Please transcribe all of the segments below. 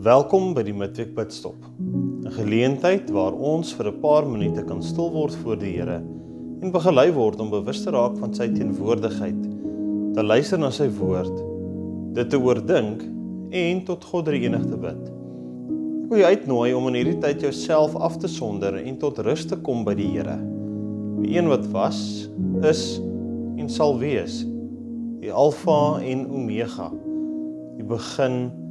Welkom by die Midweek Bidstop. 'n Geleentheid waar ons vir 'n paar minute kan stil word voor die Here en begelei word om bewus te raak van sy teenwoordigheid, te luister na sy woord, dit te oordink en tot God Drie-enig te bid. Ek wil jou uitnooi om in hierdie tyd jouself af te sonder en tot rus te kom by die Here. Die een wat was, is en sal wees, die Alfa en Omega, die begin en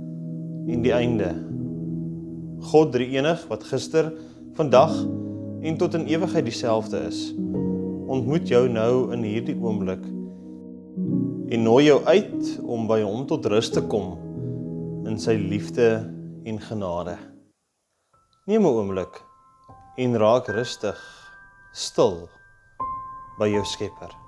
die einde. God Drie-enig wat gister, vandag en tot in ewigheid dieselfde is. Ontmoet jou nou in hierdie oomblik en nooi jou uit om by hom tot rus te kom in sy liefde en genade. Neem 'n oomblik en raak rustig, stil by jou Skepper.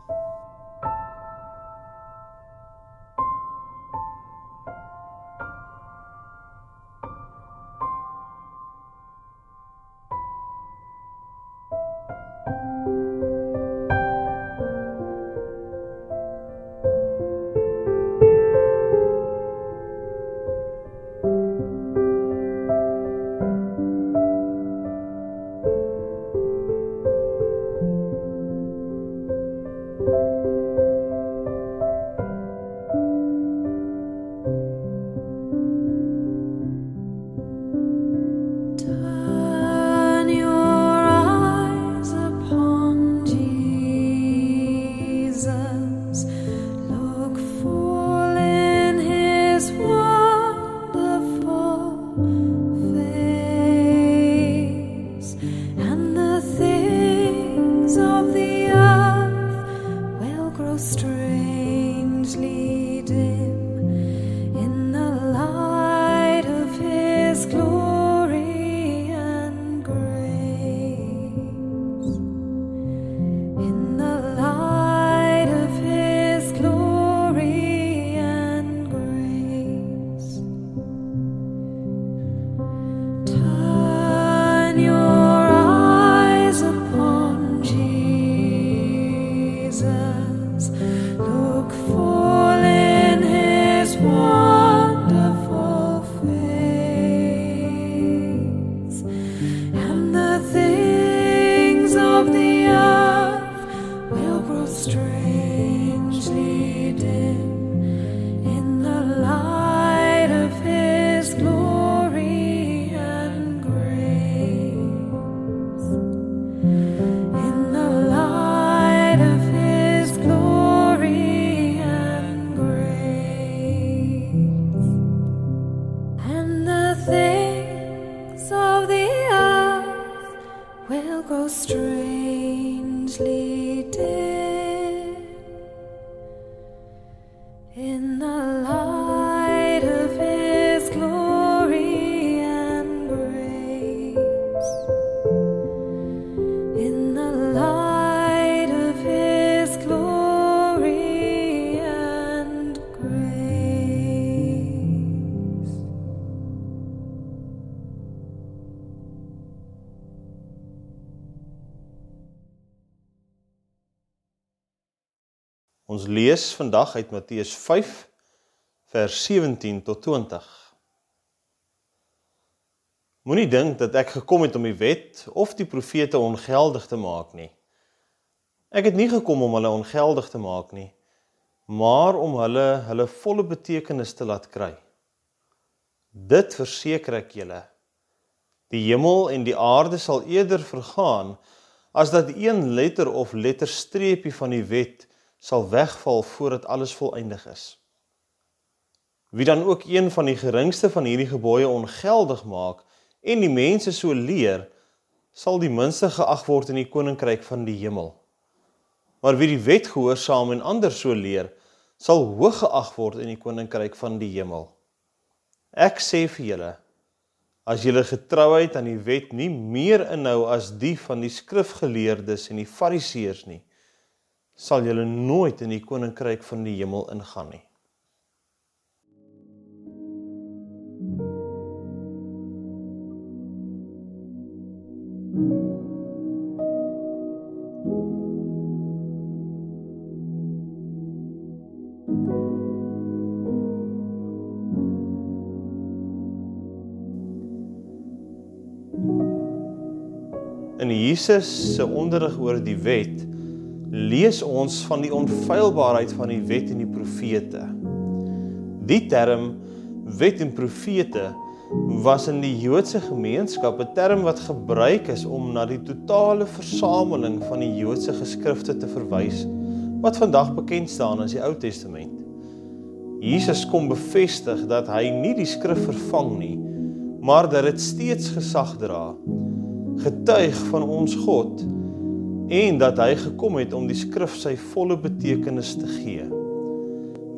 grow strange. Ons lees vandag uit Matteus 5 vers 17 tot 20. Moenie dink dat ek gekom het om die wet of die profete ongeldig te maak nie. Ek het nie gekom om hulle ongeldig te maak nie, maar om hulle hulle volle betekenis te laat kry. Dit verseker ek julle. Die hemel en die aarde sal eerder vergaan as dat een letter of letterstreepie van die wet sal wegval voordat alles volëindig is. Wie dan ook een van die geringste van hierdie gebooie ongeldig maak en die mense so leer, sal die minste geag word in die koninkryk van die hemel. Maar wie die wet gehoorsaam en ander so leer, sal hoog geag word in die koninkryk van die hemel. Ek sê vir julle, as julle getrouheid aan die wet nie meer inhou as die van die skrifgeleerdes en die fariseërs nie, sal julle nooit in die koninkryk van die hemel ingaan nie. In Jesus se onderrig oor die wet lees ons van die onfeilbaarheid van die wet en die profete. Die term wet en profete was in die Joodse gemeenskap 'n term wat gebruik is om na die totale versameling van die Joodse geskrifte te verwys wat vandag bekend staan as die Ou Testament. Jesus kom bevestig dat hy nie die skrif vervang nie, maar dat dit steeds gesag dra. Getuig van ons God en dat hy gekom het om die skrif sy volle betekenis te gee.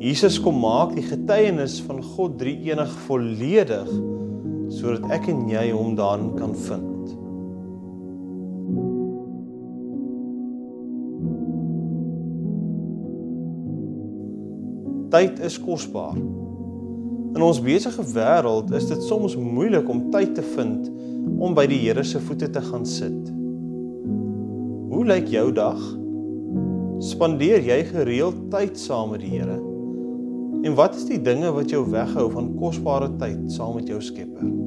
Jesus kom maak die getuienis van God drie-enig volledig sodat ek en jy hom daarin kan vind. Tyd is kosbaar. In ons besige wêreld is dit soms moeilik om tyd te vind om by die Here se voete te gaan sit. Hoe lyk jou dag? Spandeer jy gereeld tyd saam met die Here? En wat is die dinge wat jou weghou van kosbare tyd saam met jou Skepper?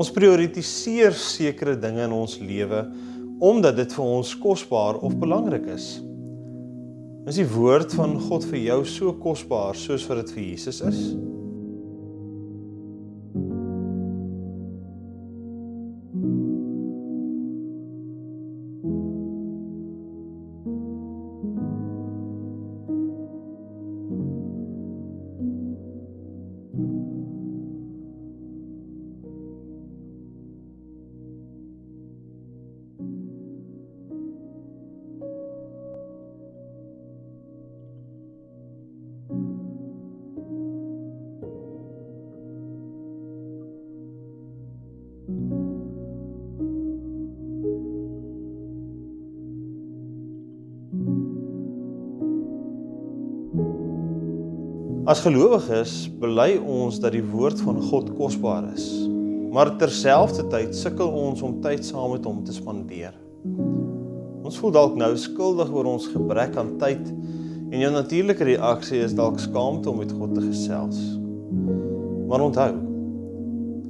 Ons prioritiseer sekere dinge in ons lewe omdat dit vir ons kosbaar of belangrik is. Is die woord van God vir jou so kosbaar soos wat dit vir Jesus is? As gelowiges bely ons dat die woord van God kosbaar is. Maar terselfdertyd sukkel ons om tyd saam met hom te spandeer. Ons voel dalk nou skuldig oor ons gebrek aan tyd en jou natuurlike reaksie is dalk skaamte om met God te gesels. Maar onthou,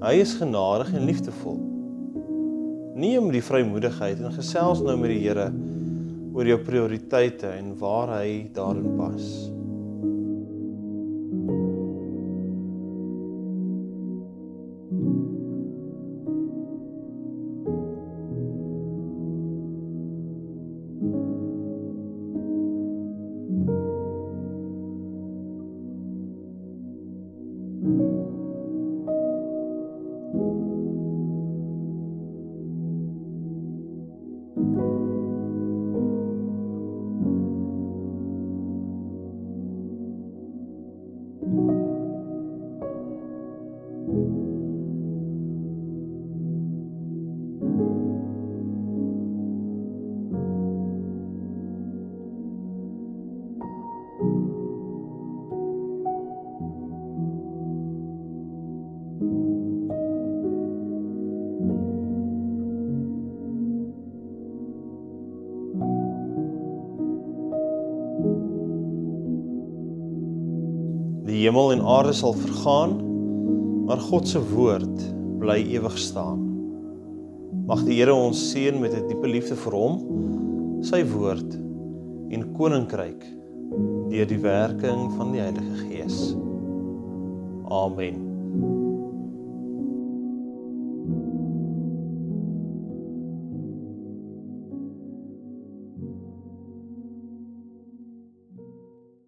hy is genadig en liefdevol. Neem die vrymoedigheid en gesels nou met die Here oor jou prioriteite en waar hy daarin pas. Hemel en aarde sal vergaan, maar God se woord bly ewig staan. Mag die Here ons seën met 'n diepe liefde vir hom, sy woord en koninkryk deur die werking van die Heilige Gees. Amen.